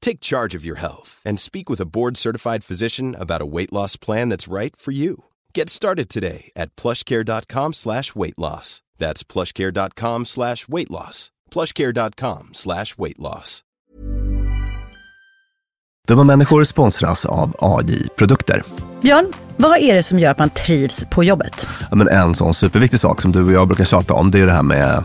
Take charge of your health and speak with a board-certified physician about a weight loss plan that's right for you. Get started today at plushcare.com slash weight loss. That's plushcare.com slash weight loss. plushcare.com slash weight loss. Dumma människor sponsras av AJ-produkter. Björn, vad är det som gör att man trivs på jobbet? Ja, men en sån superviktig sak som du och jag brukar tjata om, det är det här med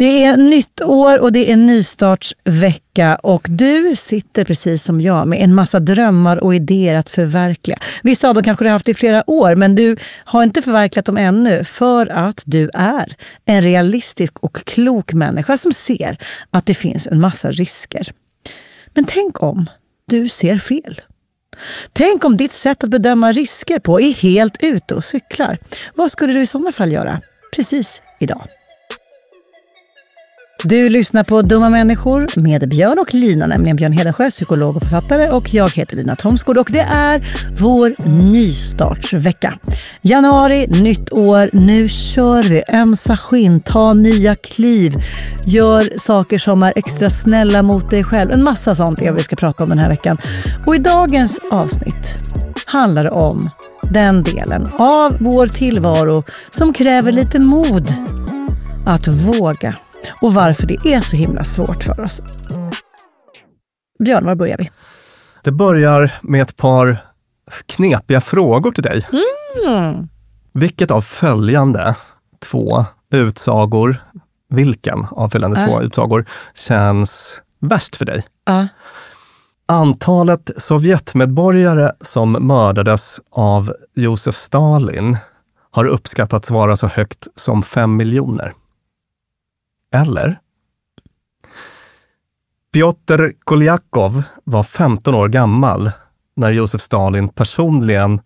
Det är nytt år och det är nystartsvecka och du sitter precis som jag med en massa drömmar och idéer att förverkliga. Vissa av dem kanske du har haft i flera år men du har inte förverkligat dem ännu för att du är en realistisk och klok människa som ser att det finns en massa risker. Men tänk om du ser fel? Tänk om ditt sätt att bedöma risker på är helt ute och cyklar. Vad skulle du i sådana fall göra precis idag? Du lyssnar på Dumma människor med Björn och Lina, nämligen Björn Hedensjö, psykolog och författare och jag heter Lina Thomsgård och det är vår nystartsvecka. Januari, nytt år, nu kör vi. Ömsa skinn, ta nya kliv, gör saker som är extra snälla mot dig själv. En massa sånt är vad vi ska prata om den här veckan. Och i dagens avsnitt handlar det om den delen av vår tillvaro som kräver lite mod att våga och varför det är så himla svårt för oss. Björn, var börjar vi? Det börjar med ett par knepiga frågor till dig. Mm. Vilket av följande två utsagor, vilken av följande Äh. två utsagor känns värst för dig? Ja. Antalet Sovjetmedborgare som mördades av Josef Stalin har uppskattats vara så högt som fem miljoner. Eller? Piotr Koljakov var 15 år gammal när Josef Stalin personligen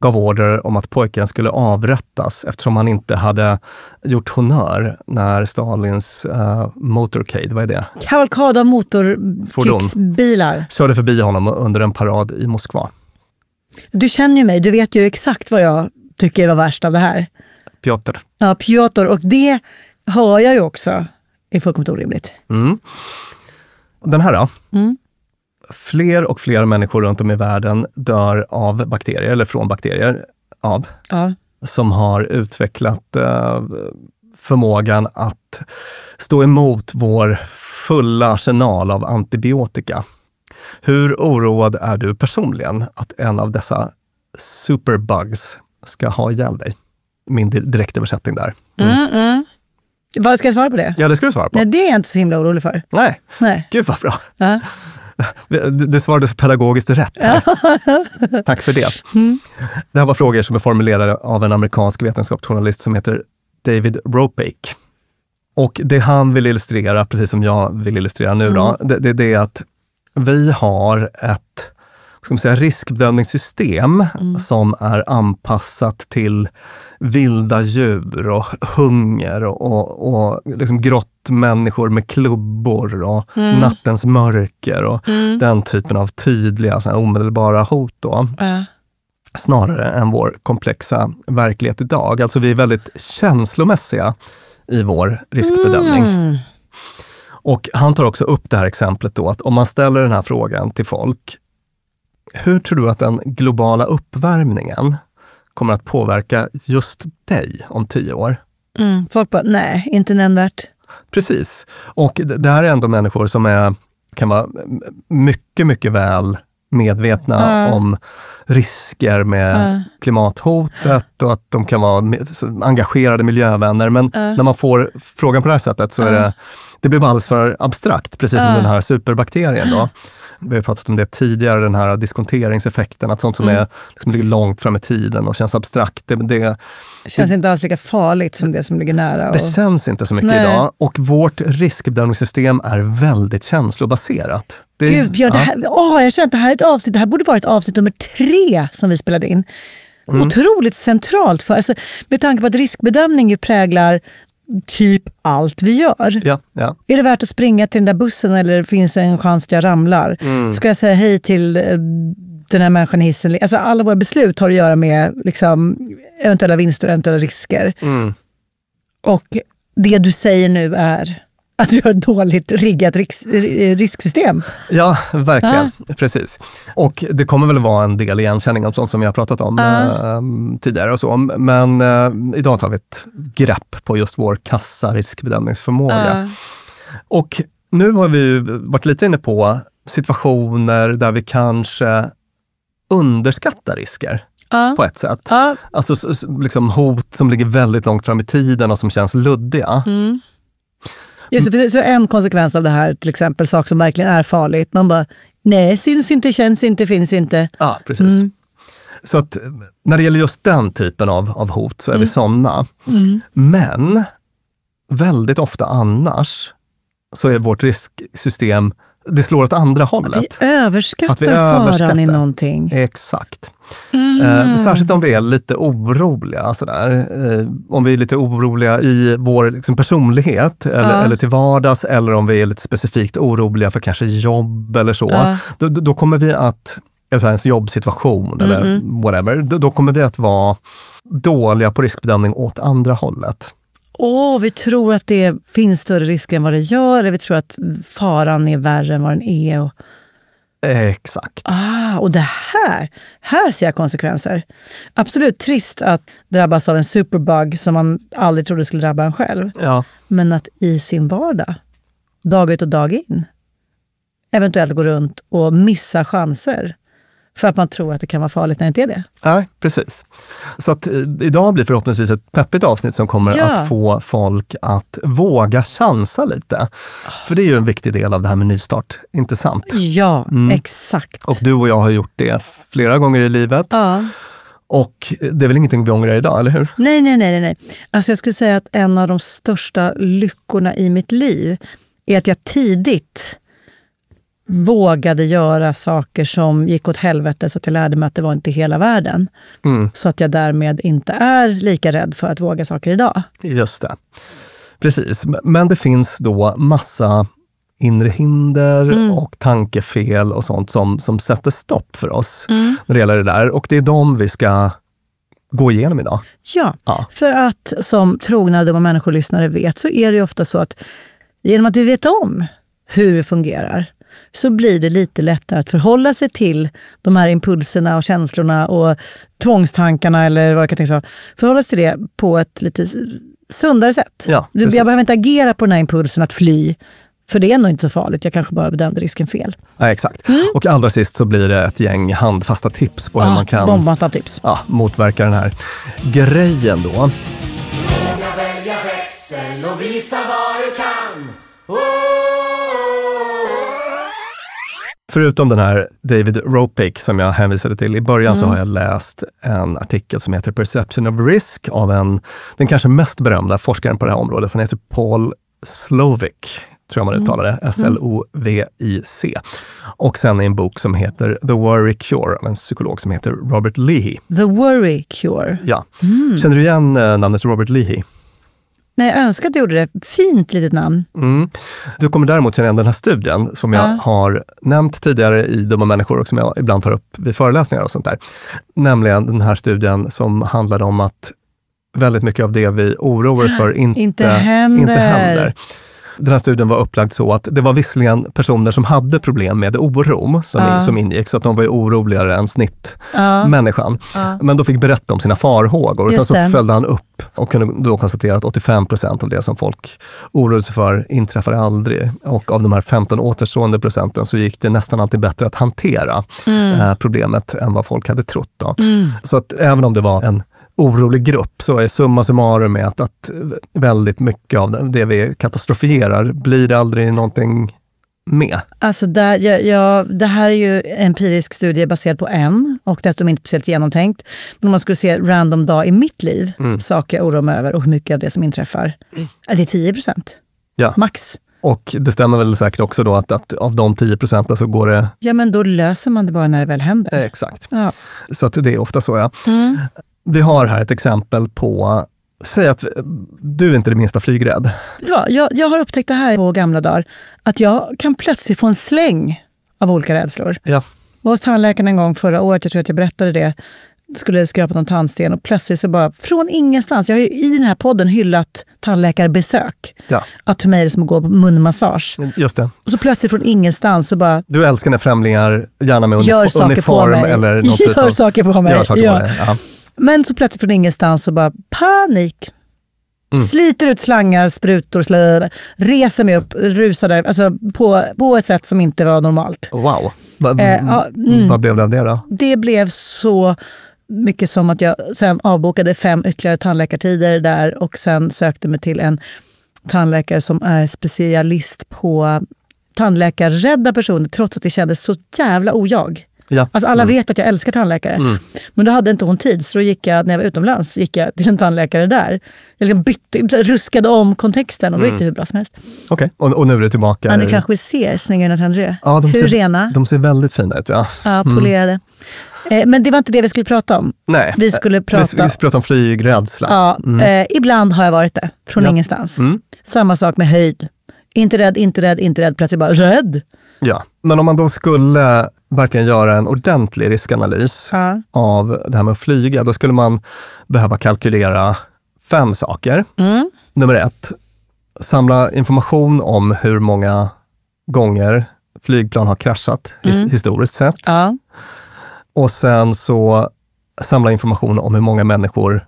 gav order om att pojken skulle avrättas eftersom han inte hade gjort honör när Stalins uh, motorcade, vad är det? Kavalkad av motorkrigsbilar. Körde förbi honom under en parad i Moskva. Du känner ju mig, du vet ju exakt vad jag tycker var värst av det här. Piotr. Ja, Piotr. Och det hör jag ju också är fullkomligt orimligt. Mm. Den här då? Mm. Fler och fler människor runt om i världen dör av bakterier, eller från bakterier, av, Ja. som har utvecklat eh, förmågan att stå emot vår fulla arsenal av antibiotika. Hur oroad är du personligen att en av dessa superbugs ska ha ihjäl dig? Min di- direktöversättning där. Mm, mm. Vad ska jag svara på det? Ja, det ska du svara på. Nej, det är jag inte så himla orolig för. Nej, Nej. gud vad bra. Ja. Du, du svarade så pedagogiskt rätt. Här. Tack för det. Det här var frågor som är formulerade av en amerikansk vetenskapsjournalist som heter David Ropake. Och det han vill illustrera, precis som jag vill illustrera nu, då, det, det, det är att vi har ett ska man säga, riskbedömningssystem som är anpassat till vilda djur och hunger och, och, och liksom grottmänniskor med klubbor och nattens mörker och den typen av tydliga, så här, omedelbara hot. Då Ja. snarare än vår komplexa verklighet idag. Alltså vi är väldigt känslomässiga i vår riskbedömning. Mm. Och han tar också upp det här exemplet då att om man ställer den här frågan till folk. Hur tror du att den globala uppvärmningen kommer att påverka just dig om tio år? Mm. Folk bara, nej, inte nämnvärt. Precis. Och det här är ändå människor som är, kan vara mycket, mycket väl medvetna Ja. om risker med Ja. klimathotet och att de kan vara engagerade miljövänner. Men Ja. när man får frågan på det här sättet så är det, det blir bara alldeles för abstrakt, precis som Ja. den här superbakterien. Då. Vi har pratat om det tidigare, den här diskonteringseffekten, att sånt som Mm. är, liksom ligger långt fram i tiden och känns abstrakt, det, det, Känns inte alls lika farligt som det som ligger nära. Och... det känns inte så mycket Nej. idag och vårt riskbedömningssystem är väldigt känslobaserat. Det, Gud, Björn, det ja. här, åh, jag känner att det här är ett avsnitt, det här borde varit avsnitt nummer tre som vi spelade in. Mm. Otroligt centralt, för, alltså, med tanke på att riskbedömning ju präglar typ allt vi gör. Ja, ja. Är det värt att springa till den där bussen eller finns det en chans att jag ramlar? Mm. Ska jag säga hej till eh, den här människan i hissen? Alltså alla våra beslut har att göra med liksom, eventuella vinster och eventuella risker. Mm. Och det du säger nu är att vi har ett dåligt riggat risksystem. ja verkligen. Precis. Och det kommer väl vara en del igenkänning av sånt som vi har pratat om Ja. eh, tidigare och så. Men eh, idag tar vi ett grepp på just vår kassa riskbedömningsförmåga. Och nu har vi ju varit lite inne på situationer där vi kanske underskattar risker Ja. på ett sätt. Ja. Alltså liksom hot som ligger väldigt långt fram i tiden och som känns luddiga. Mm. Just det, så en konsekvens av det här, till exempel, sak som verkligen är farligt. Man bara, nej, syns inte, känns inte, finns inte. Ja, precis. Mm. Så att eh, när det gäller just den typen av, av hot så är vi sådana. Mm. Men väldigt ofta annars så är vårt risksystem, det slår åt andra Vi hållet. överskattar, Att vi faran överskattar. i någonting. Exakt. Mm. Eh, särskilt om vi är lite oroliga. Sådär. Eh, om vi är lite oroliga i vår liksom, personlighet eller, Ja. eller till vardags eller om vi är lite specifikt oroliga för kanske jobb eller så. Ja. Då, då kommer vi att, alltså ens jobbsituation eller Mm, whatever, då, då kommer vi att vara dåliga på riskbedömning åt andra hållet. Åh, vi tror att det finns större risker än vad det gör. eller Vi tror att faran är värre än vad den är. Och Exakt. Ah, och det här, här ser jag konsekvenser. Absolut trist att drabbas av en superbug som man aldrig trodde skulle drabba en själv. Ja. Men att i sin vardag, dag ut och dag in, eventuellt gå runt och missa chanser för att man tror att det kan vara farligt när det inte är det. Nej, precis. Så att eh, idag blir förhoppningsvis ett peppigt avsnitt som kommer Ja. att få folk att våga chansa lite. För det är ju en viktig del av det här med nystart, inte sant? Ja, exakt. Och du och jag har gjort det flera gånger i livet. ja. Och det är väl ingenting vi ångrar idag, eller hur? Nej, nej, nej, nej, nej. Alltså jag skulle säga att en av de största lyckorna i mitt liv är att jag tidigt vågade göra saker som gick åt helvete så att jag lärde mig att det var inte hela världen. Mm. Så att jag därmed inte är lika rädd för att våga saker idag. Just det. Precis, men det finns då massa inre hinder och tankefel och sånt som, som sätter stopp för oss när det gäller det där. Och det är de vi ska gå igenom idag. Ja, Ja. för att som trogna dumma människolyssnare vet så är det ju ofta så att genom att vi vet om hur det fungerar så blir det lite lättare att förhålla sig till de här impulserna och känslorna och tvångstankarna eller vad det kan tänkas vara. Förhålla sig till det på ett lite sundare sätt. Ja, jag behöver inte agera på den här impulsen att fly, för det är nog inte så farligt. Jag kanske bara bedömde risken fel. Nej, exakt. Och allra sist så blir det ett gäng handfasta tips på hur Ah, man kan tips. ja, motverka den här grejen då. Våga välja växel och visa vad du kan. Oh! Förutom den här David Ropick som jag hänvisade till i början så Mm. har jag läst en artikel som heter Perception of Risk av en, den kanske mest berömda forskaren på det här området. Han heter Paul Slovic, tror jag man uttalar det, S-L-O-V-I-C. Och sen en bok som heter The Worry Cure av en psykolog som heter Robert Leahy. The worry cure. Ja. Mm. Känner du igen eh, namnet Robert Leahy? Nej, jag önskar att jag gjorde det. Fint litet namn. Mm. Du kommer däremot känna igen den här studien som jag Ja. har nämnt tidigare i Dumma människor och som jag ibland tar upp vid föreläsningar och sånt där. Nämligen den här studien som handlade om att väldigt mycket av det vi oroar oss för inte, Inte händer. Inte händer. Den här studien var upplagd så att det var visserligen personer som hade problem med oro som, Ja. som ingick, så att de var ju oroligare än snittmänniskan. Ja. Men då fick berätta om sina farhågor och sen så det. följde han upp och kunde då konstatera att 85 procent av det som folk oroade sig för inträffar aldrig. Och av de här 15 återstående procenten så gick det nästan alltid bättre att hantera eh, problemet än vad folk hade trott. Då. Så att även om det var en orolig grupp så är summa summarum med att, att väldigt mycket av det- vi katastrofierar blir det aldrig någonting med. Alltså där, jag, jag, det här är ju en empirisk studie baserad på en och dessutom inte speciellt genomtänkt. Men om man skulle se random dag i mitt liv, saker jag oroar mig över och hur mycket av det som inträffar. Ja, det är 10 procent. Ja. Max. Och det stämmer väl säkert också då att, att av de 10 procenten så går det Ja, men då löser man det bara när det väl händer. eh, exakt. Ja. Så att det är ofta så ja. Vi har här ett exempel på, säg att du är inte det minsta flygrädd. Ja, jag, jag har upptäckt det här på gamla dagar, att jag kan plötsligt få en släng av olika rädslor. Ja. Jag var hos tandläkaren en gång förra året, jag tror att jag berättade det. Skulle skrapa någon tandsten och plötsligt så bara, från ingenstans, jag har ju i den här podden hyllat tandläkarbesök. Ja, Att för mig är det som att gå på munmassage. just det. Och så plötsligt från ingenstans så bara, Du älskar när främlingar, gärna med gör saker uniform på mig. eller någon typ gör av... saker på mig. Gör saker ja. på dig. Ja. Men så plötsligt från ingenstans så bara panik. Mm. Sliter ut slangar, sprutor, slöjor, reser mig upp, rusar där, alltså på, på ett sätt som inte var normalt. Wow. Va, Eh, ja, mm. Vad blev det av det då? Det blev så mycket som att jag sen avbokade fem ytterligare tandläkartider där och sen sökte mig till en tandläkare som är specialist på tandläkarrädda personer trots att det kändes så jävla ojag. Ja. Alltså alla vet att jag älskar tandläkare. Men då hade inte hon tid, så då gick jag, när jag var utomlands, gick jag till en tandläkare där. Jag liksom bytte, ruskade om kontexten och då gick det hur bra som helst. Okej, och, och nu är du tillbaka. i- Annika Rouget snyggare än André. ja, de hur ser, rena? De ser väldigt fina ut. Ja. Ja, polerade. Eh, men det var inte det vi skulle prata om. Nej. Vi skulle Vi prata... ska prata om flygrädsla. Ja, eh, ibland har jag varit det, från Ja. ingenstans. Mm. Samma sak med höjd. Inte rädd, inte rädd, inte rädd. Plötsligt bara rädd. Ja, men om man då skulle verkligen göra en ordentlig riskanalys Ja. av det här med att flyga, då skulle man behöva kalkylera fem saker. Mm. Nummer ett, samla information om hur många gånger flygplan har kraschat his- historiskt sett. Ja. Och sen så samla information om hur många människor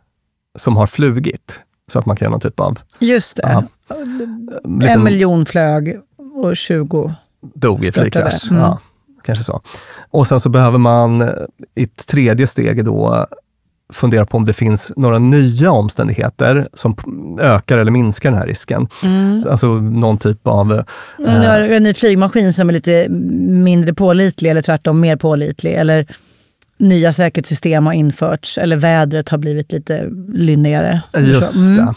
som har flugit. Så att man kan göra någon typ av Just det. Ja. En miljon flög och 20. dog i flygkrasch. Mm. Ja, kanske så. Och sen så behöver man eh, i ett tredje steg då fundera på om det finns några nya omständigheter som ökar eller minskar den här risken. Alltså någon typ av... eh, Nu har du en ny flygmaskin som är lite mindre pålitlig eller tvärtom mer pålitlig. Eller nya säkerhetssystem har införts. Eller vädret har blivit lite lynnigare. Just Mm. det.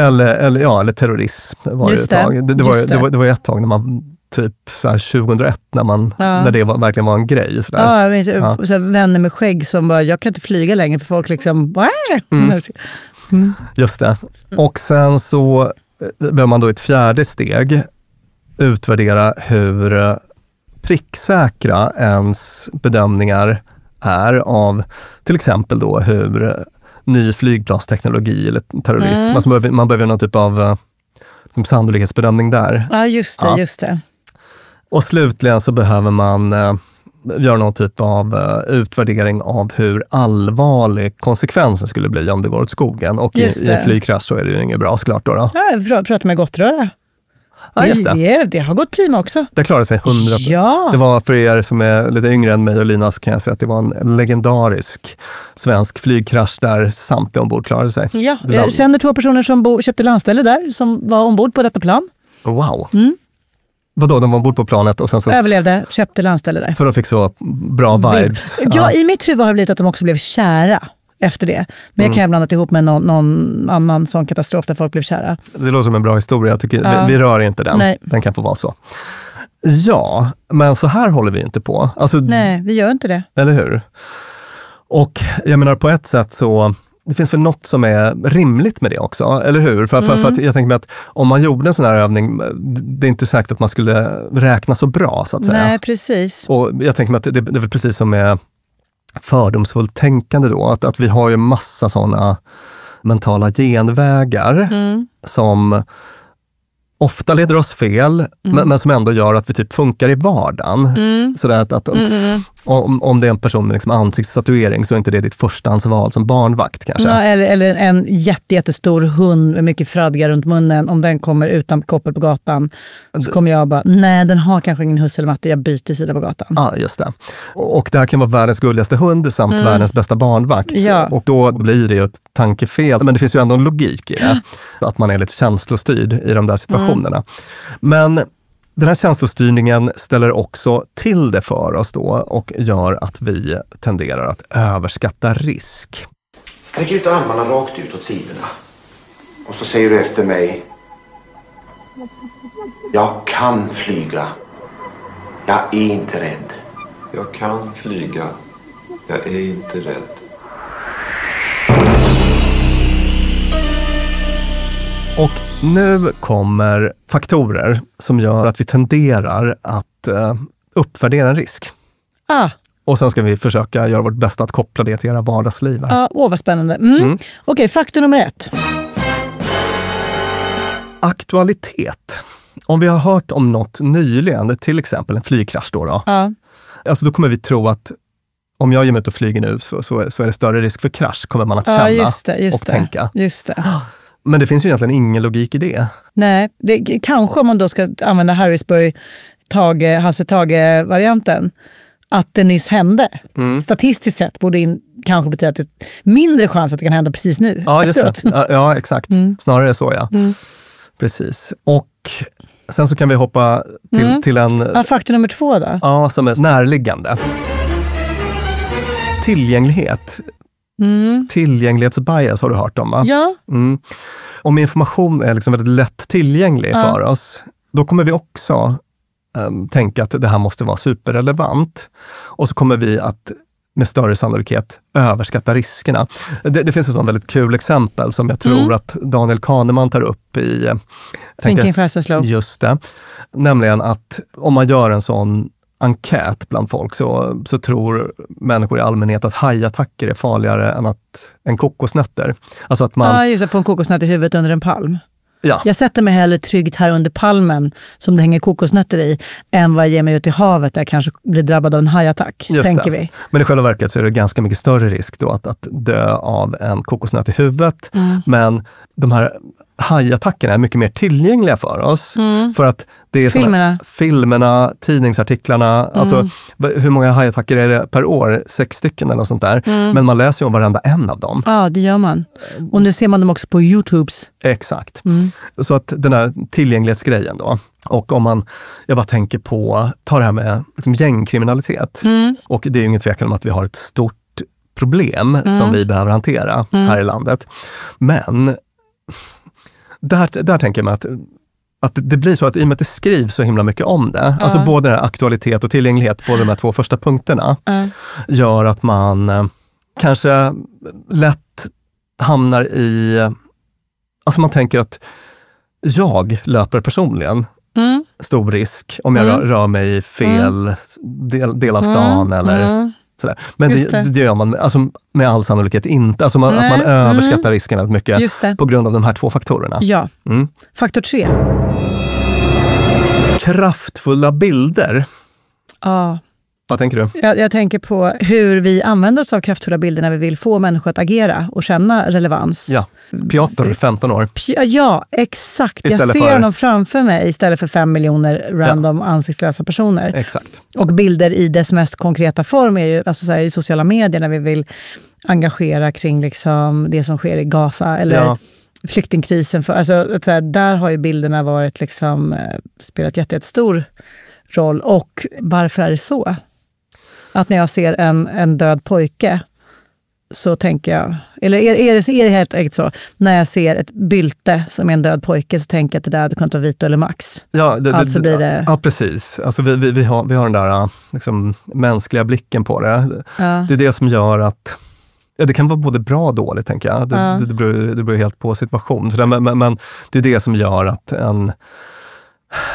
Eller, eller, ja, eller terrorism var Just det ett tag. Det, det, var, det. det. var, det var ett tag när man, typ så här 2001, när, man, Ja. när det var, verkligen var en grej. Så där. Ja, jag minns, Ja. Så vänner med skägg som bara, jag kan inte flyga längre för folk liksom... Mm. Just det. Och sen så eh, behöver man då ett fjärde steg utvärdera hur eh, pricksäkra ens bedömningar är av till exempel då hur eh, ny flygplansteknologi eller terrorism, Mm. alltså man behöver, någon typ av sannolikhetsbedömning där. Ja, just det. Ja. Just det. Och slutligen så behöver man eh, göra någon typ av eh, utvärdering av hur allvarlig konsekvensen skulle bli om det går åt skogen. Och i, i en flygkrasch så är det ju inget bra såklart. Då, då. Ja, jag pra- pratade med Gottröra. Ja, just det. Det, det har gått prima också. Det klarade sig 100 Ja. Det var för er som är lite yngre än mig och Lina så kan jag säga att det var en legendarisk svensk flygkrasch där samtliga ombord klarade sig. Ja, jag känner två personer som bo, köpte landställe där, som var ombord på detta plan. Wow! Mm. Vadå, de var ombord på planet och sen så, Överlevde, köpte landställe där. för de fick så bra vibes? Ja, i mitt huvud har det blivit att de också blev kära efter det. Men Mm. jag kan jag blandat ihop med någon, någon annan sån katastrof där folk blev kära. Det låter som en bra historia. Jag tycker, Ja. vi, vi rör inte den. Nej. Den kan få vara så. Ja, men så här håller vi inte på. Alltså, Nej, vi gör inte det. Eller hur? Och jag menar på ett sätt så, det finns väl något som är rimligt med det också, eller hur? För, för, för att jag tänker mig att om man gjorde en sån här övning, det är inte säkert att man skulle räkna så bra så att säga. Nej, precis. Och jag tänker mig att det, det är väl precis som med fördomsfullt tänkande då, att, att vi har ju massa sådana mentala genvägar Mm. som ofta leder oss fel, men, men som ändå gör att vi typ funkar i vardagen. Mm. Sådär att, att om, om det är en person med liksom ansiktstatuering så är inte det ditt förstahandsval som barnvakt kanske. Ja, eller, eller en jätte, jättestor hund med mycket fradga runt munnen. Om den kommer utan koppel på gatan så kommer jag bara, nej den har kanske ingen husse eller matte, jag byter sida på gatan. Ja, just det. Och, och det här kan vara världens gulligaste hund samt världens bästa barnvakt. Mm. Ja. Och då blir det ju ett tankefel. Men det finns ju ändå en logik i det. Att man är lite känslostyrd i de där situationerna. Mm. Men den här känslostyrningen ställer också till det för oss då och gör att vi tenderar att överskatta risk. Sträck ut armarna rakt ut åt sidorna. Och så säger du efter mig. Jag kan flyga. Jag är inte rädd. Jag kan flyga. Jag är inte rädd. Och nu kommer faktorer som gör att vi tenderar att eh, uppvärdera en risk. Ah, Och sen ska vi försöka göra vårt bästa att koppla det till era vardagsliv. här. ah, åh vad spännande. Mm. Okej, faktum nummer ett. Aktualitet. Om vi har hört om något nyligen, till exempel en flygkrasch då, då, Ja. alltså då kommer vi tro att om jag ger mig ut och flyger nu så, så, är, så är det större risk för krasch, kommer man att känna Ja, just det. Just och det. tänka. Just det. Men det finns ju egentligen ingen logik i det. Nej, det, kanske om man då ska använda Harrisburg, Tage, Hasse Tage-varianten, att det nyss hände. Mm. Statistiskt sett borde in, kanske betyda att det är mindre chans att det kan hända precis nu. Ja, just det. Ja, ja, exakt. Snarare så ja. Precis. Och sen så kan vi hoppa till, till en Ja, faktum nummer två då? ja, som är närliggande. Tillgänglighet. Tillgänglighetsbias har du hört om va? Ja, Mm. Om information är liksom väldigt lätt tillgänglig Ja. för oss, då kommer vi också ehm, tänka att det här måste vara superrelevant. Och så kommer vi att med större sannolikhet överskatta riskerna. Det, det finns ett sånt väldigt kul exempel som jag tror Mm. att Daniel Kahneman tar upp i eh, Thinking fast and slow. Just det. Nämligen att om man gör en sån enkät bland folk så, så tror människor i allmänhet att hajattacker är farligare än, att, än kokosnötter. Alltså att man, Ja, just det. Få en kokosnöt i huvudet under en palm. Ja. Jag sätter mig hellre tryggt här under palmen som det hänger kokosnötter i, än vad jag ger mig ut i havet där jag kanske blir drabbad av en hajattack, Just tänker det. vi. Men i själva verket så är det ganska mycket större risk då att, att dö av en kokosnöt i huvudet. Mm. Men de här hajattackerna är mycket mer tillgängliga för oss. För att det är Mm. Filmerna. filmerna, tidningsartiklarna. Alltså, v- hur många hajattacker är det per år? Sex stycken eller något sånt där. Mm. Men man läser ju om varenda en av dem. Ja, det gör man. Och nu ser man dem också på Youtubes. Exakt. Mm. Så att den här tillgänglighetsgrejen då. Och om man, jag bara tänker på, ta det här med liksom gängkriminalitet. Mm. Och det är ju ingen tvekan om att vi har ett stort problem Mm. som vi behöver hantera här i landet. Men där, där tänker jag mig att att det blir så att i och med att det skrivs så himla mycket om det, alltså både den aktualitet och tillgänglighet, båda de här två första punkterna, Ja. gör att man eh, kanske lätt hamnar i... Alltså man tänker att jag löper personligen Mm. stor risk om jag Mm. rör, mig i fel del, del av stan eller Mm. Sådär. Men det, det. det gör man alltså, med all sannolikhet inte. Alltså man, att man Nej. överskattar Mm. risken väldigt mycket på grund av de här två faktorerna. Ja. Mm. Faktor tre. Kraftfulla bilder. Ja. Vad tänker du? Jag, jag tänker på hur vi använder oss av kraftfulla bilder när vi vill få människor att agera och känna relevans. Ja, Piotr, 15 år. Ja, ja, exakt. jag Istället ser för- honom framför mig istället för fem miljoner random ansiktslösa personer. Exakt. Och bilder i dess mest konkreta form är ju alltså så här, i sociala medier när vi vill engagera kring liksom det som sker i Gaza eller Ja. flyktingkrisen. För, alltså, här, där har ju bilderna varit liksom, eh, spelat jätte, jättestor roll. Och varför är det så? Att när jag ser en, en död pojke så tänker jag, eller är, är, det, är det helt enkelt så, när jag ser ett bylte som är en död pojke så tänker jag att det där hade kunnat vara Vito eller Max. Ja, det, Alltså blir det- ja precis. Alltså vi, vi, vi, har, vi har den där liksom, mänskliga blicken på det. Ja. Det är det som gör att Ja, det kan vara både bra och dåligt, tänker jag. Det, Ja. det, det, beror, det beror helt på situation. Så det, men, men, men det är det som gör att en,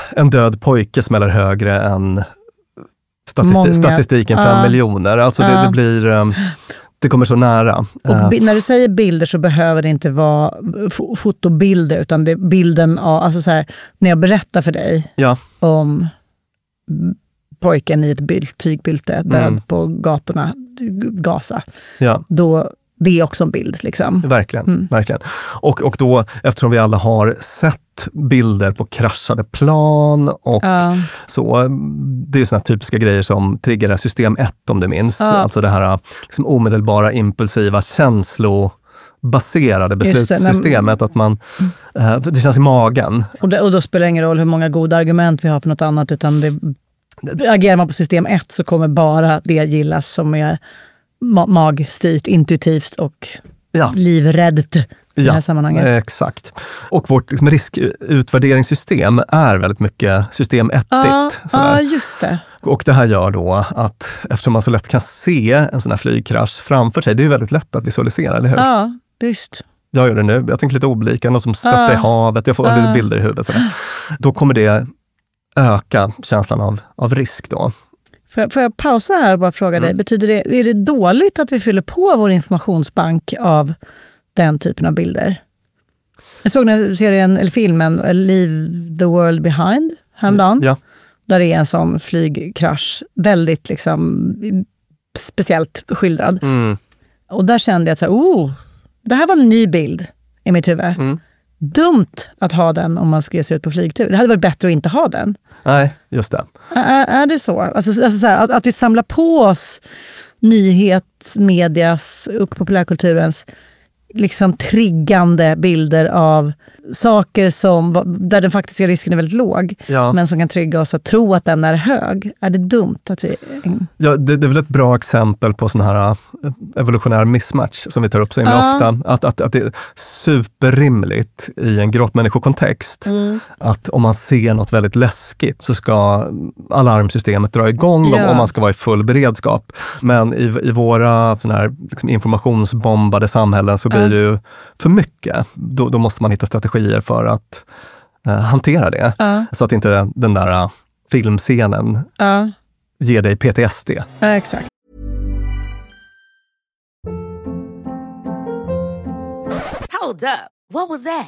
en död pojke smäller högre än statisti statistiken fem miljoner. Alltså det, det blir... um, Det kommer så nära. Eh, när du säger bilder så behöver det inte vara fo- fotobilder, utan det är bilden av, alltså så här, när jag berättar för dig ja, om pojken i ett bylt, tygbylte död Mm. på gatorna, Gaza, ja. då det är också en bild. Liksom. Verkligen. Mm. verkligen. Och, och då, eftersom vi alla har sett bilder på kraschade plan och Ja. så, det är såna typiska grejer som triggar system 1 om du minns. Ja. Alltså det här liksom omedelbara, impulsiva, det, när- beslutssystemet. Att man, eh, det känns i magen. Och, det, och då spelar det ingen roll hur många goda argument vi har för något annat, utan det, agerar man på system 1 så kommer bara det gillas som är ma- magstyrt, intuitivt och Ja. livräddt i det här sammanhanget. Exakt. Och vårt liksom, riskutvärderingssystem är väldigt mycket system 1 Ja, ja, just det. Och det här gör då att eftersom man så lätt kan se en sån här flygkrasch framför sig, det är ju väldigt lätt att visualisera, eller hur? Ja, visst. Jag gör det nu. Jag tänker lite oblika, någon som störtar Ja. i havet, jag får Ja. lite bilder i huvudet. Sådär. Då kommer det öka känslan av, av risk då. Får jag, får jag pausa här och bara fråga dig, betyder det, är det dåligt att vi fyller på vår informationsbank av den typen av bilder? Jag såg den här serien, eller filmen Leave the world behind häromdagen. Ja. Där det är en sån flygkrasch, väldigt liksom speciellt skildrad. Mm. Och där kände jag att så här, oh, det här var en ny bild i mitt huvud. Mm. Dumt att ha den om man ska ge sig ut på flygtur. Det hade varit bättre att inte ha den. Nej, just det. Är, är det så? Alltså, alltså så här, att, att vi samlar på oss nyhetsmedias och populärkulturens liksom triggande bilder av saker som, där den faktiska risken är väldigt låg, Ja. men som kan trigga oss att tro att den är hög. Är det dumt att vi... Ja, det, det är väl ett bra exempel på sån här eh, evolutionär mismatch som vi tar upp så himla Ja. ofta. Att, att, att det är superrimligt i en grottmänniskokontext Mm. att om man ser något väldigt läskigt så ska alarmsystemet dra igång Ja. och man ska vara i full beredskap. Men i, i våra sån här, liksom informationsbombade samhällen så blir det ju för mycket. Då, då måste man hitta strategier för att eh, hantera det. Ja, Så att inte den där eh, filmscenen ja, ger dig PTSD. ja, exakt. Hold up. What was that?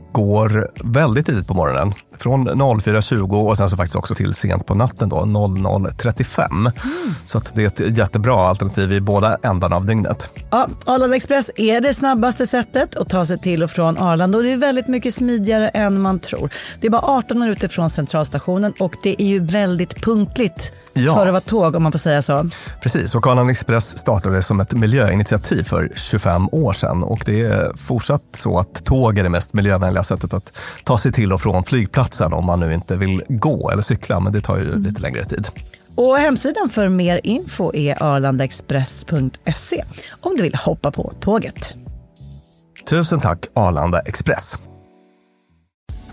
går väldigt tidigt på morgonen. Från 04.20 och sen så faktiskt också till sent på natten då, 00.35. Mm. Så att det är ett jättebra alternativ i båda ändarna av dygnet. Ja, Arlanda Express är det snabbaste sättet att ta sig till och från Arlanda och det är väldigt mycket smidigare än man tror. Det är bara 18 minuter från centralstationen och det är ju väldigt punktligt Ja. för att vara tåg om man får säga så. Precis, och Arlanda Express startade som ett miljöinitiativ för 25 år sedan och det är fortsatt så att tåg är det mest miljövänliga sättet att ta sig till och från flygplatsen om man nu inte vill gå eller cykla, men det tar ju lite längre tid. Och hemsidan för mer info är arlandaexpress.se om du vill hoppa på tåget. Tusen tack Arlanda Express.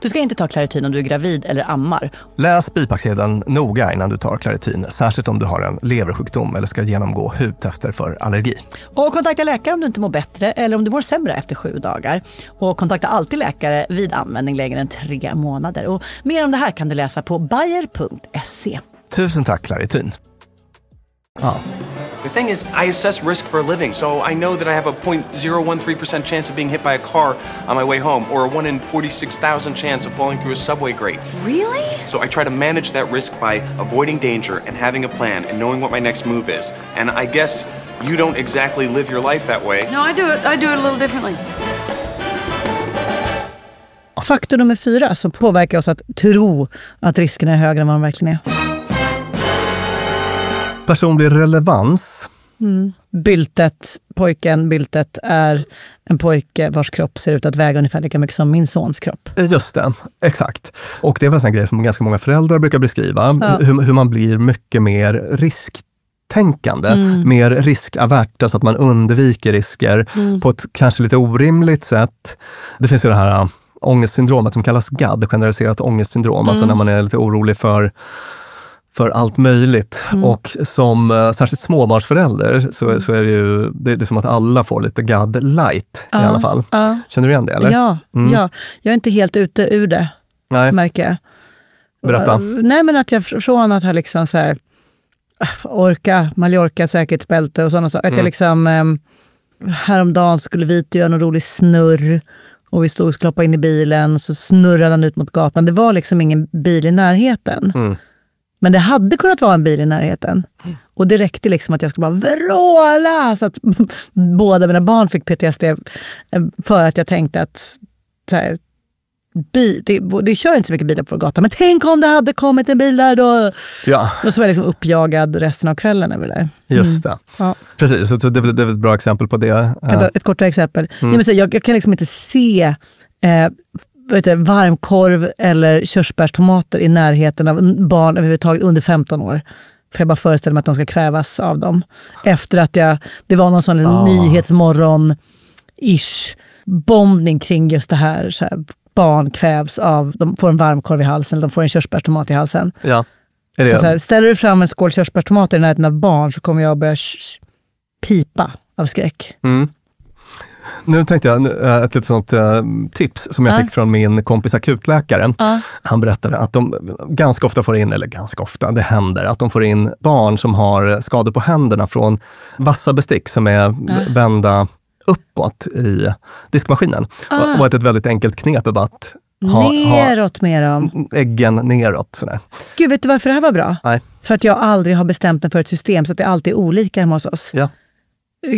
Du ska inte ta Clarityn om du är gravid eller ammar. Läs bipacksedeln noga innan du tar Claritin, särskilt om du har en leversjukdom eller ska genomgå hudtester för allergi. Och kontakta läkare om du inte mår bättre eller om du mår sämre efter sju dagar. Och kontakta alltid läkare vid användning längre än tre månader. Och mer om det här kan du läsa på bayer.se. Tusen tack Claritin. Ja. The thing is, I assess risk for a living, so I know that I have a 0.013% chance of being hit by a car on my way home, or a 1 in 46,000 chance of falling through a subway grate. Really? So I try to manage that risk by avoiding danger and having a plan and knowing what my next move is. And I guess you don't exactly live your life that way. No, I do it. I do it a little differently. Faktor nummer fyra som påverkar oss att tro att riskerna är högre än vad de verkligen är. Personlig relevans. Mm. Byltet, pojken Byltet, är en pojke vars kropp ser ut att väga ungefär lika mycket som min sons kropp. Just det, exakt. Och det är väl en sån grej som ganska många föräldrar brukar beskriva. Ja. Hur, hur man blir mycket mer risk tänkande, Mm. mer riskavärt, alltså att man undviker risker Mm. på ett kanske lite orimligt sätt. Det finns ju det här äh, ångestsyndromet som kallas GAD, generaliserat ångestsyndrom, alltså Mm. när man är lite orolig för för allt möjligt. Mm. Och som äh, särskilt småbarnsförälder så, så är det ju det är som att alla får lite GAD light i alla fall. Ja. Känner du igen det? Eller? Ja, Mm. ja, jag är inte helt ute ur det, Nej. märker jag. Berätta. Uh, Nej, men att jag fr- från att ha liksom så här, ah, orka, Mallorca säkerhetsbälte och sådana saker. Att Mm. jag liksom, um, häromdagen skulle vi göra någon rolig snurr och vi stod och skulle hoppa in i bilen så snurrade han ut mot gatan. Det var liksom ingen bil i närheten. Mm. Men det hade kunnat vara en bil i närheten. Och det räckte liksom att jag skulle bara vråla så att båda mina barn fick PTSD eh, för att jag tänkte att så här, bi, det, det kör inte så mycket bilar på vår gata, men tänk om det hade kommit en bil där då. Ja, Och så var jag liksom uppjagad resten av kvällen över det där. just det. Ja. Precis, så det, det är ett bra exempel på det. Jag ta ett kortare exempel. Mm. Nej, men så, jag, jag kan liksom inte se eh, vet du, varmkorv eller körsbärstomater i närheten av barn överhuvudtaget under 15 år. För jag bara föreställer mig att de ska kvävas av dem. Efter att jag, det var någon sån Ah. nyhetsmorgon-ish bombning kring just det här. Så här barn kvävs av, de får en varmkorv i halsen eller de får en körsbärstomat i halsen. Ja. Är det, så här, ställer du fram en skål körsbärstomater i närheten av barn så kommer jag börja pipa av skräck. Mm. Nu tänkte jag eh, ett litet sånt eh, tips som jag Ja. fick från min kompis akutläkare. Ja. Han berättade att de ganska ofta får in, eller ganska ofta, det händer, att de får in barn som har skador på händerna från vassa bestick som är vända uppåt i diskmaskinen. Ah. Och, och ett väldigt enkelt knep är bara att ha Neråt med dem. äggen neråt. Sådär. Gud, vet du varför det här var bra? Nej. För att jag aldrig har bestämt mig för ett system så att det alltid är olika hemma hos oss. Ja.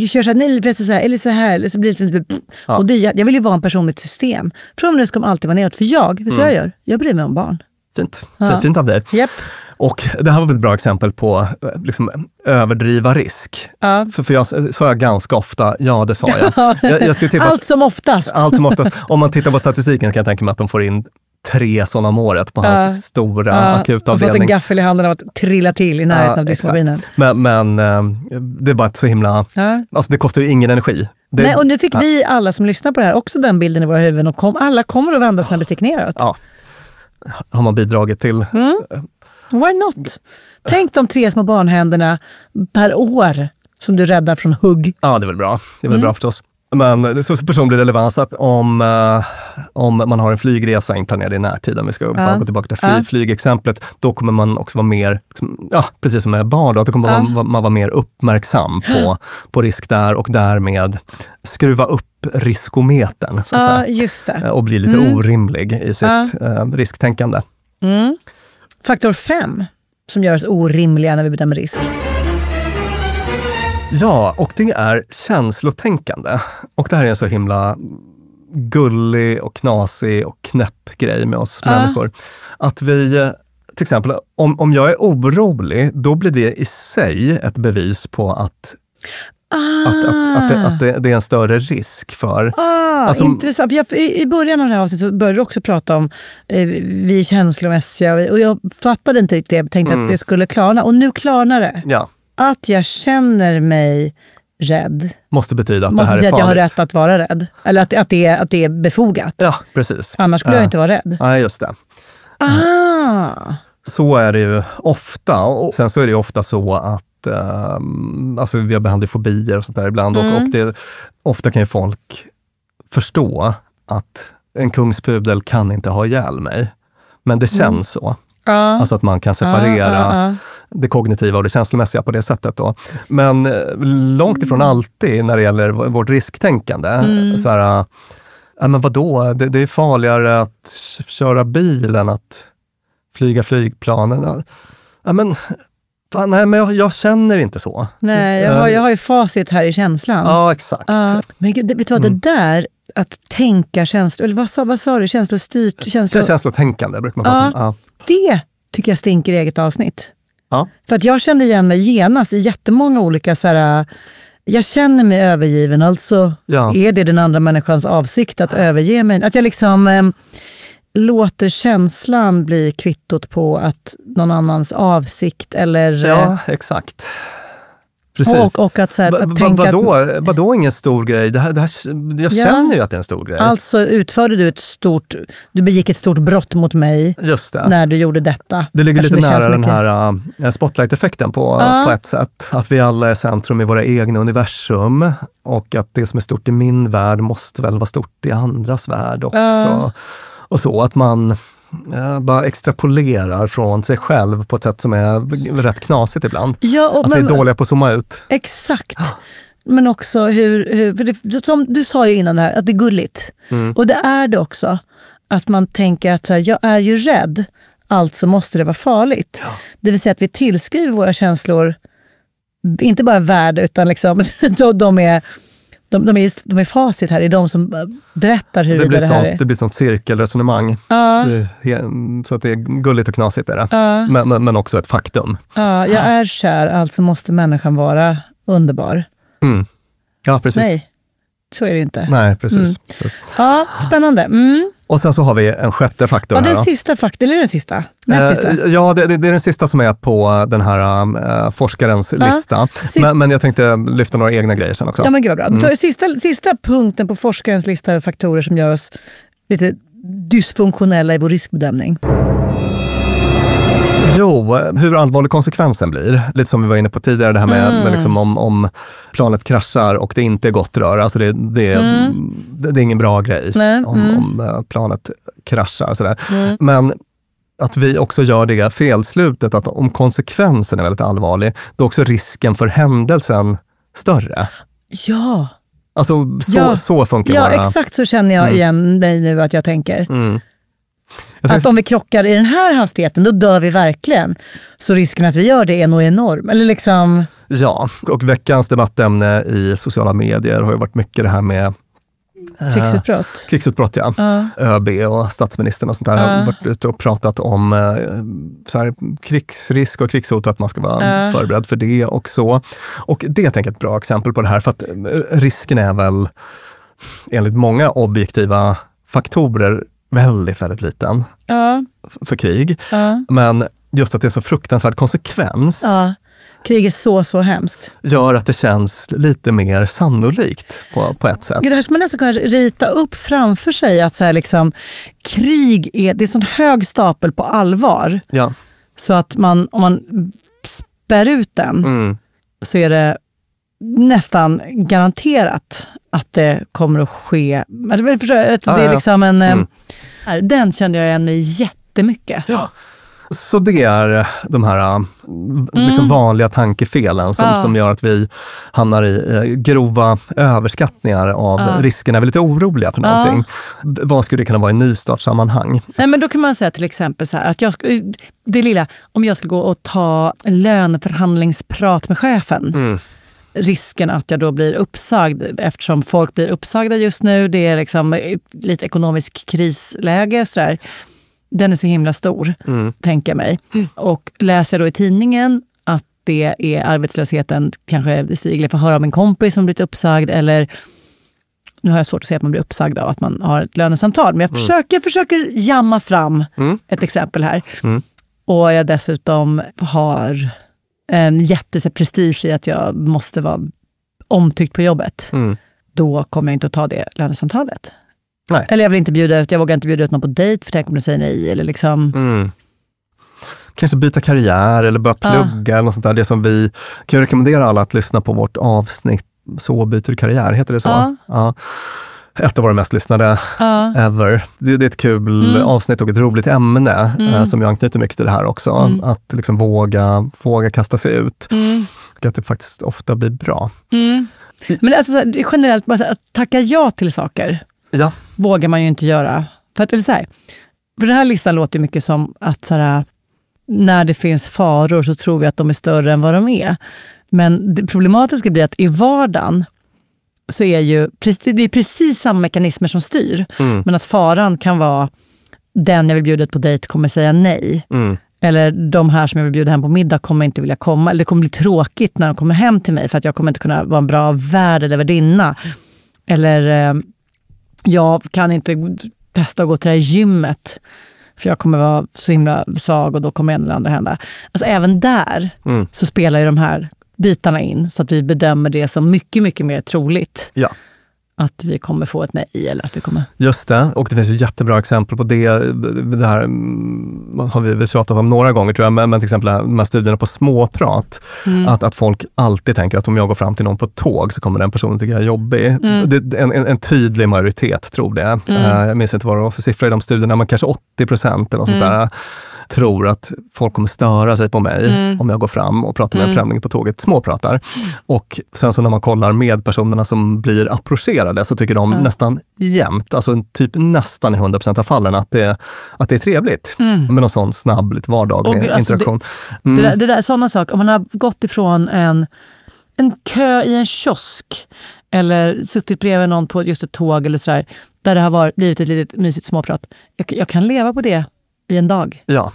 Kör så här, nej, förresten så här, eller så här, eller så blir det liksom. Ja. Och det, jag jag vill ju vara en person med ett system. Från nu ska de alltid vara neråt. För jag, vet du vad jag gör? Jag bryr mig om barn. Fint. Ja. Fint, av dig. Japp. Och det här var väl ett bra exempel på eh, liksom, överdriva risk. Ja. För, för jag sa jag ganska ofta, ja det sa jag. jag, jag skulle att- Allt som oftast. allt som oftast. Om man tittar på statistiken kan jag tänka mig att de får in tre sådana om året på hans stora Ja, och fått en akutavdelning. gaffel i handen av att trilla till i närheten av diskmaskinen. Men, men eh, det är bara så himla... Ja. Alltså det kostar ju ingen energi. Det, Nej, och nu fick vi alla som lyssnar på det här också den bilden i våra huvuden och kom, alla kommer att vända sina bestick neråt. Ja. Har man bidragit till. Mm. Why not? Tänk de tre små barnhänderna per år som du räddar från hugg. Ja, det är väl bra. Det är väl Mm. bra förstås. Men det är så personlig relevans att om, eh, om man har en flygresa inplanerad i närtid, om vi ska bara gå tillbaka till fly, Ja. flygexemplet, då kommer man också vara mer, liksom, ja, precis som med barn, då, då kommer Ja. man, man vara mer uppmärksam på, på risk där och därmed skruva upp riskometern, så att Ja, säga. just det. Eh, Och bli lite Mm. orimlig i sitt Ja. eh, risktänkande. Mm. Faktor fem som gör oss orimliga när vi bedömer risk. Ja, och det är känslotänkande. Och det här är en så himla gullig och knasig och knäpp grej med oss Ja. människor. Att vi, till exempel, om, om jag är orolig, då blir det i sig ett bevis på att, Ah, att, att, att, det, att det, det är en större risk för... ah, Alltså- intressant. Jag, i, I början av det här avsnittet så började du också prata om eh, vi är känslomässiga och, och jag fattade inte riktigt det. Jag tänkte Mm. att det skulle klarna och nu klarnar det. Ja, Att jag känner mig rädd måste betyda att måste det här betyda är att jag har farligt. rätt att vara rädd. Eller att, att, det, är, att det är befogat. Ja, precis. Annars skulle Eh, jag inte vara rädd. Nej, just det. Ah! Så är det ju ofta. Och sen så är det ju ofta så att ehm, alltså vi har behandlat fobier och sånt där ibland. Mm. Och, och det, ofta kan ju folk förstå att en kungspudel kan inte ha ihjäl mig. Men det känns så. Ja. Alltså att man kan separera ja. Det kognitiva och det känslomässiga på det sättet. Då. Men eh, långt ifrån alltid när det gäller vårt risktänkande. Mm. Så här, ja, men vadå, det, det är farligare att köra bil än att flyga flygplanen. Ja, men, fan, nej, men jag, jag känner inte så. Nej, jag har, jag har ju facit här i känslan. Ja, exakt. Ja. Men gud, vet du vad, Mm. det där att tänka känslor, eller vad sa, vad sa du, känslostyrt? Känslotänkande brukar man prata om. Ja. det tycker jag stinker i eget avsnitt. Ja. För att jag kände igen mig genast i jättemånga olika så här, jag känner mig övergiven, alltså Ja. är det den andra människans avsikt att överge mig? Att jag liksom eh, låter känslan bli kvittot på att någon annans avsikt eller... eh, ja, exakt. Precis. Och, och att, så här, att tänka vadå, vadå ingen stor grej? Det här, det här, jag Ja. känner ju att det är en stor grej. Alltså utförde du ett stort, du begick ett stort brott mot mig Just det. när du gjorde detta. Det ligger Eftersom lite känns nära den här uh, spotlight-effekten på, Ja. på ett sätt. Att vi alla är centrum i våra egna universum och att det som är stort i min värld måste väl vara stort i andras värld också. Ja. Och så att man bara extrapolerar från sig själv på ett sätt som är rätt knasigt ibland. Ja, och, att vi men- är dåliga på att zooma ut. Exakt. Men också hur, hur för det, som du sa ju innan det här, att det är gulligt. Mm. Och det är det också. Att man tänker att så här, jag är ju rädd, alltså måste det vara farligt. Det vill säga att vi tillskriver våra känslor, inte bara värde, utan liksom, de, de, är, de, de, är, just, de är facit här, det är de som eh, berättar Det huruvida blir, det, här sånt, är... det blir ett sånt cirkelresonemang. Ja. Det, så att det är gulligt och knasigt är det. Ja. Men, men, men också ett faktum. Ja, jag är kär, alltså måste människan vara underbar. Mm. Ja, precis. Nej, så är det inte. Nej, precis. Mm. precis. Ja, spännande. Mm. Och sen så har vi en sjätte faktor Ja, här. den då. sista faktorn, eller den sista? Näst Eh, sista? Ja, det, det, det är den sista som är på den här eh, forskarens Ja. lista. Sist- Men, men jag tänkte lyfta några egna grejer sen också. Ja, men gud vad bra. Mm. Sista, sista punkten på forskarens lista över faktorer som gör oss lite dysfunktionella i vår riskbedömning. Jo, hur allvarlig konsekvensen blir. Lite som vi var inne på tidigare, det här med, Mm. med liksom om, om planet kraschar och det inte är gott rör. Alltså det, det, Mm. det, det är ingen bra grej Nej, om, mm. om eh, planet kraschar. Sådär. Mm. Men att vi också gör det felslutet att om konsekvensen är väldigt allvarlig, då är också risken för händelsen större. Ja, Alltså så, Ja. så funkar ja våra... exakt så känner jag Mm. igen dig nu att jag tänker. Jag Att om vi krockar i den här hastigheten, då dör vi verkligen. Så risken att vi gör det är nog enorm. Eller liksom... Ja, och veckans debattämne i sociala medier har ju varit mycket det här med eh, Krigsutbrott. Krigsutbrott, ja. Ja. ÖB och statsministern och sånt där Ja. har varit ute och pratat om eh, så här, krigsrisk och krigshot och att man ska vara Ja. förberedd för det och så. Och det är tänker jag, ett bra exempel på det här, för att eh, risken är väl enligt många objektiva faktorer väldigt, väldigt liten Ja, för krig. ja, Men just att det är så fruktansvärd konsekvens ja. Krig är så, så hemskt. gör att det känns lite mer sannolikt på, på ett sätt. Det här skulle man nästan kunna rita upp framför sig. Att så här liksom, krig är, det är en sån hög stapel på allvar. Ja. Så att man, om man spär ut den Mm. så är det nästan garanterat att det kommer att ske. Förstår att det Ja, är ja. liksom en... eh, Mm. Den kände jag igen mig jättemycket. Ja. Så det är de här äh, liksom vanliga tankefelen som, Mm. Ja. som gör att vi hamnar i eh, grova överskattningar av Ja. riskerna. Vi är lite oroliga för Ja. någonting. V- Vad skulle det kunna vara i nystartssammanhang? Nej, men då kan man säga till exempel så här, att jag det lilla, om jag skulle gå och ta löneförhandlingsprat med chefen. Mm. Risken att jag då blir uppsagd eftersom folk blir uppsagda just nu. Det är liksom lite ekonomisk krisläge. Så där. Den är så himla stor, Mm. tänker jag mig. Och läser jag då i tidningen att det är arbetslösheten, kanske stiger, jag får höra om en kompis som blivit uppsagd eller nu har jag svårt att säga att man blir uppsagd av att man har ett lönesamtal, men jag Mm. försöker, försöker jamma fram Mm. ett exempel här. Mm. Och jag dessutom har en jätteprestige i att jag måste vara omtyckt på jobbet. Mm. Då kommer jag inte att ta det lönesamtalet. Nej. Eller jag vill inte bjuda ut, jag vågar inte bjuda ut någon på dejt för tänk om de säger nej. Eller liksom, Mm. Kanske byta karriär eller börja Ja. plugga eller något sånt där. Det som vi kan rekommendera alla att lyssna på vårt avsnitt Så byter du karriär, heter det så? Ja. Ja. Ett av våra mest lyssnade Ja. ever. Det, det är ett kul Mm. avsnitt och ett roligt ämne Mm. eh, som ju anknyter mycket till det här också. Mm. Att liksom våga, våga kasta sig ut. Mm. Och att det faktiskt ofta blir bra. Mm. Men alltså, här, generellt, bara här, att tacka ja till saker Ja. vågar man ju inte göra. För, att, eller så här, för den här listan låter mycket som att så här, när det finns faror så tror vi att de är större än vad de är. Men det problematiska blir att i vardagen så är ju det är precis samma mekanismer som styr. Mm. Men att faran kan vara den jag vill bjuda på dejt kommer säga nej. Mm. Eller de här som jag vill bjuda hem på middag kommer inte vilja komma. Eller det kommer bli tråkigt när de kommer hem till mig för att jag kommer inte kunna vara en bra värd eller värdinna. Eller eh, jag kan inte testa att gå till det här gymmet för jag kommer vara så himla svag och då kommer en eller andra hända. Alltså även där Mm. så spelar ju de här bitarna in så att vi bedömer det som mycket, mycket mer troligt Ja. att vi kommer få ett nej eller att vi kommer... Just det, och det finns ju jättebra exempel på det. Det här mm, har vi tjatat om några gånger tror jag, men, men till exempel de här studierna på småprat. Mm. Att, att folk alltid tänker att om jag går fram till någon på ett tåg så kommer den personen tycka jag är jobbig. Mm. Det, en, en, en tydlig majoritet tror det. Mm. Eh, jag minns inte vad det var för siffror i de studierna, men kanske 80 procent eller något sånt Mm. där tror att folk kommer störa sig på mig Mm. om jag går fram och pratar med en Mm. främling på tåget, småpratar. Och sen så när man kollar med personerna som blir approcherade så tycker de Ja. nästan jämt, alltså typ nästan i 100% av fallen, att det, att det är trevligt Mm. med någon sån snabb, lite vardaglig Och alltså interaktion. Det, Mm. där, det där, sådana saker, om man har gått ifrån en, en kö i en kiosk eller suttit bredvid någon på just ett tåg eller sådär, där det har varit, blivit ett litet mysigt småprat. Jag, jag kan leva på det i en dag. Ja.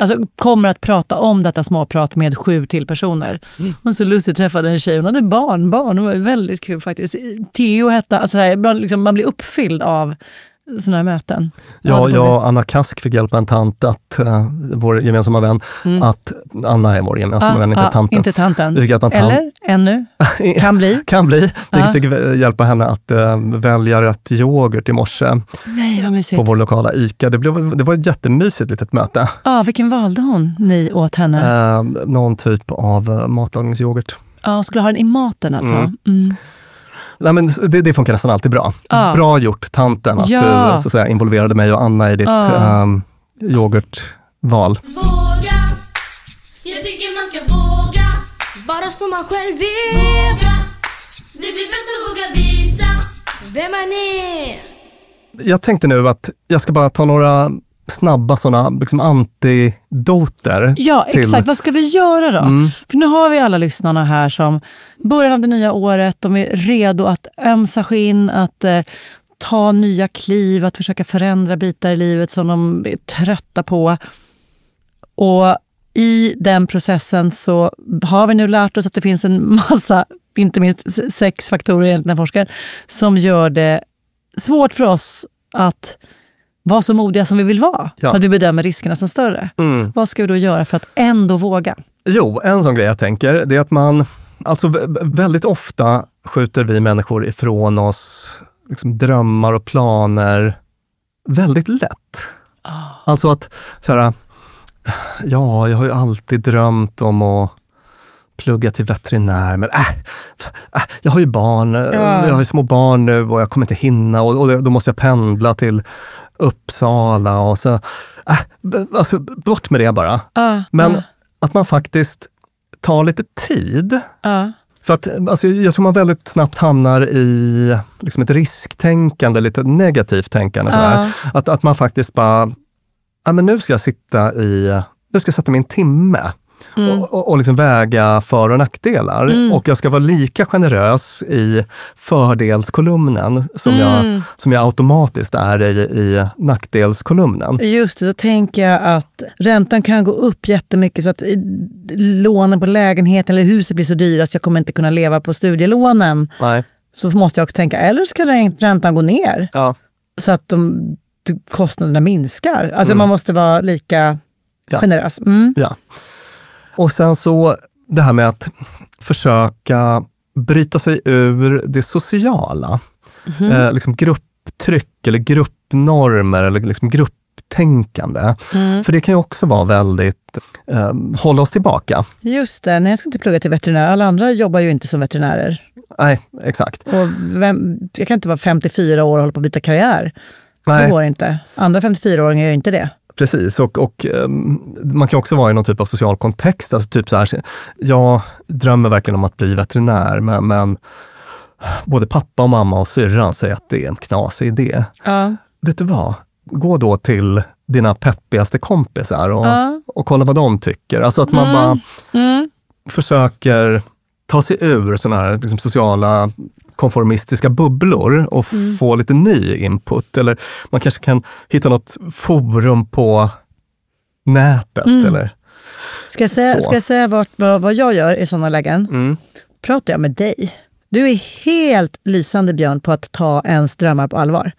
Alltså kommer att prata om detta småprat med sju till personer. Och så Lucy träffade en tjej, hon hade barn, barn. Det var väldigt kul faktiskt. Theo hette, alltså så här, man, liksom, man blir uppfylld av sådana här möten. Ja, jag och Anna Kask fick hjälpa en tant, att, uh, vår gemensamma vän, Mm. att Anna är vår gemensamma Ja, vän, inte ja, tanten. Inte tanten. Eller ännu. Kan bli. Kan bli. Vi Ja. fick hjälpa henne att eh, välja rätt yoghurt i morse Nej, vad mysigt. på vår lokala ICA. Det, blev, det var ett jättemysigt litet möte. Ja, vilken valde hon, ni åt henne? Eh, någon typ av eh, matlagningsyoghurt. Ja, skulle ha den i maten alltså. Mm. Mm. Nej, men det, det funkar nästan alltid bra. Ja. Bra gjort tanten att Ja. du så att säga, involverade mig och Anna i ditt Ja. ehm, yoghurtval. Våga, jag tycker man ska våga Vara som man själv vill Våga, det blir bäst att våga visa Vem man är Jag tänkte nu att jag ska bara ta några snabba sådana liksom antidoter. Ja, till- exakt. Vad ska vi göra då? Mm. För nu har vi alla lyssnarna här som början av det nya året, de är redo att ömsa skinn, att eh, ta nya kliv, att försöka förändra bitar i livet som de är trötta på. Och i den processen så har vi nu lärt oss att det finns en massa, inte minst sex faktorer enligt den här forskaren, som gör det svårt för oss att vara så modiga som vi vill vara. Ja. Att vi bedömer riskerna som större. Mm. Vad ska vi då göra för att ändå våga? Jo, en sån grej jag tänker, det är att man, alltså vä- väldigt ofta skjuter vi människor ifrån oss liksom drömmar och planer väldigt lätt. Alltså att, så här, ja, jag har ju alltid drömt om att plugga till veterinär, men äh, äh, jag har ju barn, Ja. jag har ju små barn nu och jag kommer inte hinna och, och då måste jag pendla till Uppsala och så, äh, alltså bort med det bara. Ja, Men ja, att man faktiskt tar lite tid. För att alltså, jag tror man väldigt snabbt hamnar i liksom ett risktänkande, lite negativt tänkande. Sådär. Att, att man faktiskt bara, ja, men nu ska jag sitta i, nu ska jag sätta mig en timme Mm. och, och, liksom väga för och nackdelar. Mm. Och jag ska vara lika generös i fördelskolumnen som, jag, Mm. som jag automatiskt är i, i nackdelskolumnen. Just det, så tänker jag att räntan kan gå upp jättemycket så att lånen på lägenheten eller huset blir så dyra så jag kommer inte kunna leva på studielånen. Nej. Så måste jag också tänka, eller ska räntan gå ner Ja. så att de, kostnaderna minskar. Alltså Mm. man måste vara lika Ja. generös. Mm. Ja. Och sen så det här med att försöka bryta sig ur det sociala. Mhm. Eh, liksom grupptryck eller gruppnormer eller liksom grupptänkande. Mm. För det kan ju också vara väldigt, eh, hålla oss tillbaka. Just det, nej jag ska inte plugga till veterinär. Alla andra jobbar ju inte som veterinärer. Nej, exakt. Och vem, jag kan inte vara 54 år och hålla på att byta karriär. Nej. Så går det inte. Andra 54-åringar gör inte det. Precis, och, och ehm, man kan också vara i någon typ av social kontext. Alltså typ så här, jag drömmer verkligen om att bli veterinär, men, men både pappa och mamma och syrran säger att det är en knasig idé. Ja. Vet du vad? Gå då till dina peppigaste kompisar och, Ja. och kolla vad de tycker. Alltså att man Mm. bara Mm. försöker ta sig ur sådana här liksom, sociala konformistiska bubblor och Mm. få lite ny input. Eller man kanske kan hitta något forum på nätet. Mm. Eller, Ska jag säga, Så. ska jag säga vart, vad, vad jag gör i sådana lägen? mm. Pratar jag med dig? Du är helt lysande Björn på att ta ens drömmar på allvar.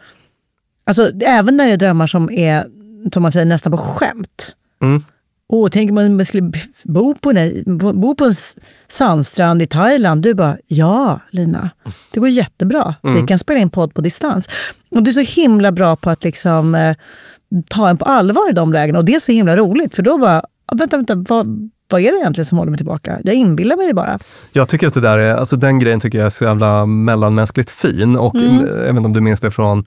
Alltså även när det är drömmar som är, som man säger, nästan på skämt. Mm. Åh, tänk om man skulle bo på, en, bo på en sandstrand i Thailand. Du bara, ja Lina, det går jättebra. Vi Mm. kan spela in podd på distans. Och du är så himla bra på att liksom, eh, ta en på allvar i de lägena. Och det är så himla roligt, för då bara, ah, vänta, vänta, vad, vad är det egentligen som håller mig tillbaka? Jag inbillar mig bara. Jag tycker att det där är, alltså den grejen tycker jag är så jävla mellanmänskligt fin. Och Mm. inte om du minns det från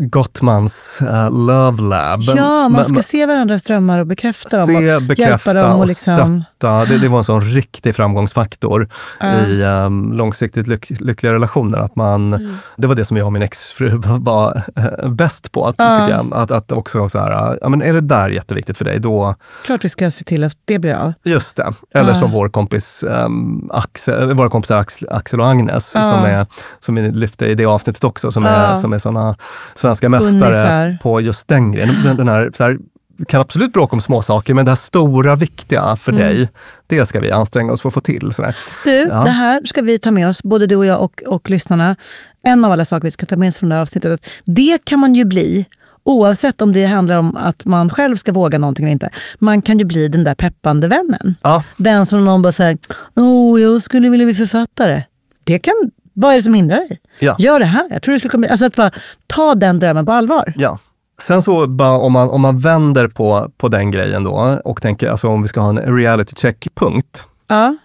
Gottmans eh, Love Lab. Ja, man ska men- se varandras drömmar och bekräfta dem. Se, och hjälpa bekräfta dem och liksom, stötta. Det, det var en sån riktig framgångsfaktor Ja. i um, långsiktigt lyck, lyckliga relationer. Att man, Mm. Det var det som jag och min exfru var eh, bäst på. Att, tycker jag. Att, att också så här, ja, men är det där jätteviktigt för dig, då klart vi ska se till att det blir av. Just det. Eller som vår kompis um, Axel, våra kompisar Axel, Axel och Agnes, som, är, som vi lyfte i det avsnittet också, som är, som är såna svenska mästare på just den grejen. Den, den här, så här, vi kan absolut bråka om små saker, men det här stora, viktiga för Mm. dig, det ska vi anstränga oss för att få till. Sådär. Du, Ja. det här ska vi ta med oss, både du och jag och, och lyssnarna. En av alla saker vi ska ta med oss från det här avsnittet. Det kan man ju bli, oavsett om det handlar om att man själv ska våga någonting eller inte. Man kan ju bli den där peppande vännen. Ja. Den som någon bara säger, åh, jag skulle vilja bli författare. Det kan, vad är det som hindrar dig? Ja. Gör det här. Jag tror det skulle kunna, alltså att bara ta den drömmen på allvar. Ja. Sen så bara om man, om man vänder på, på den grejen då och tänker, alltså om vi ska ha en reality check-punkt. Ja.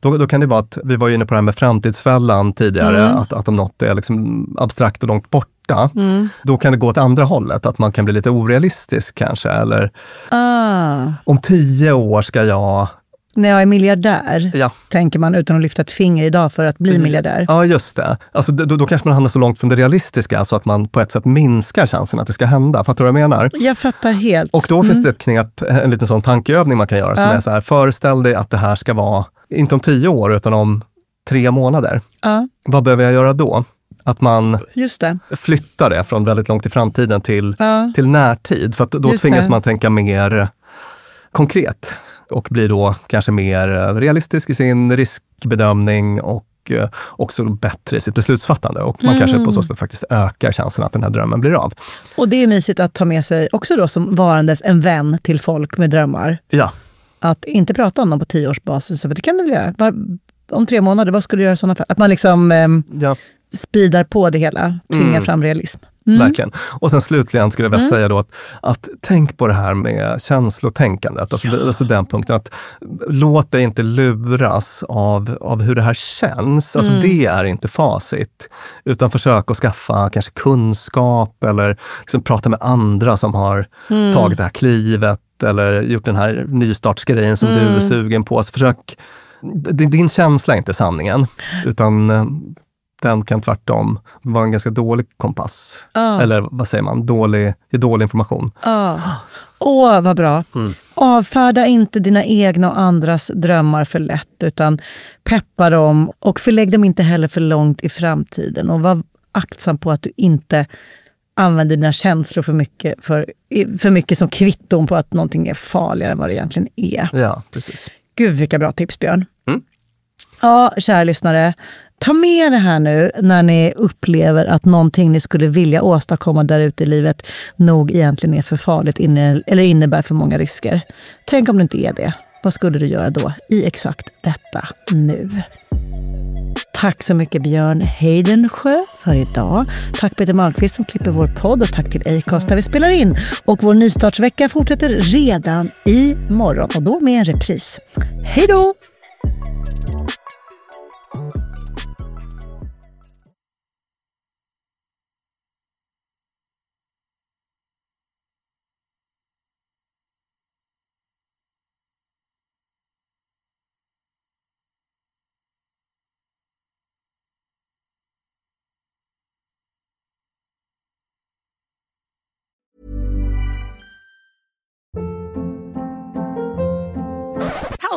Då, då kan det vara att, vi var inne på det här med framtidsfällan tidigare, Mm. att, att om något är liksom abstrakt och långt borta, Mm. då kan det gå åt andra hållet, att man kan bli lite orealistisk kanske. Eller Ah. om tio år ska jag... När jag är miljardär, Ja. tänker man utan att lyfta ett finger idag för att bli miljardär. Ja, just det. Alltså, då, då kanske man hamnar så långt från det realistiska, så att man på ett sätt minskar chansen att det ska hända. Fattar du vad jag menar? Jag fattar helt. Och då finns det ett knep, en liten sån tankeövning man kan göra som Ja. är så här, föreställ dig att det här ska vara, inte om tio år, utan om tre månader. Ja, Vad behöver jag göra då? Att man just det. flyttar det från väldigt långt i framtiden till, till närtid. För då Just tvingas det. man tänka mer konkret och blir då kanske mer eh, realistisk i sin riskbedömning och eh, också bättre i sitt beslutsfattande. Och man kanske Mm. på så sätt faktiskt ökar chansen att den här drömmen blir av. Och det är mysigt att ta med sig också då som varandes en vän till folk med drömmar. Ja, Att inte prata om dem på tioårsbasis, för det kan du väl göra? Var, om tre månader, vad skulle du göra i sådana fall? Att man liksom ehm, ja. speedar på det hela, tvingar Mm. fram realism. Mm. Verkligen. Och sen slutligen skulle jag vilja Mm. säga då att, att tänk på det här med känslotänkandet. Alltså, det- alltså den punkten att låt dig inte luras av, av hur det här känns. Alltså Mm. det är inte facit. Utan försök att skaffa kanske kunskap eller liksom prata med andra som har Mm. tagit det här klivet eller gjort den här nystartsgrejen som du är Mm. sugen på. Så försök, d- din känsla är inte sanningen, utan eh, den kan tvärtom vara en ganska dålig kompass. Ja. Eller vad säger man? Dålig, dålig information. Åh, vad bra. Mm. Avfärda inte dina egna och andras drömmar för lätt, utan peppa dem och förlägg dem inte heller för långt i framtiden. Och var aktsam på att du inte använder dina känslor för mycket, för, för mycket som kvitton på att någonting är farligare än vad det egentligen är. Ja, precis. Gud vilka bra tips Björn. Mm. Ja, kära lyssnare. Ta med det här nu när ni upplever att någonting ni skulle vilja åstadkomma där ute i livet nog egentligen är för farligt inne, eller innebär för många risker. Tänk om det inte är det. Vad skulle du göra då i exakt detta nu? Tack så mycket Björn Heidensjö för idag. Tack Peter Malmqvist som klipper vår podd och tack till Acast där vi spelar in. Och vår nystartsvecka fortsätter redan imorgon och då med en repris. Hej då!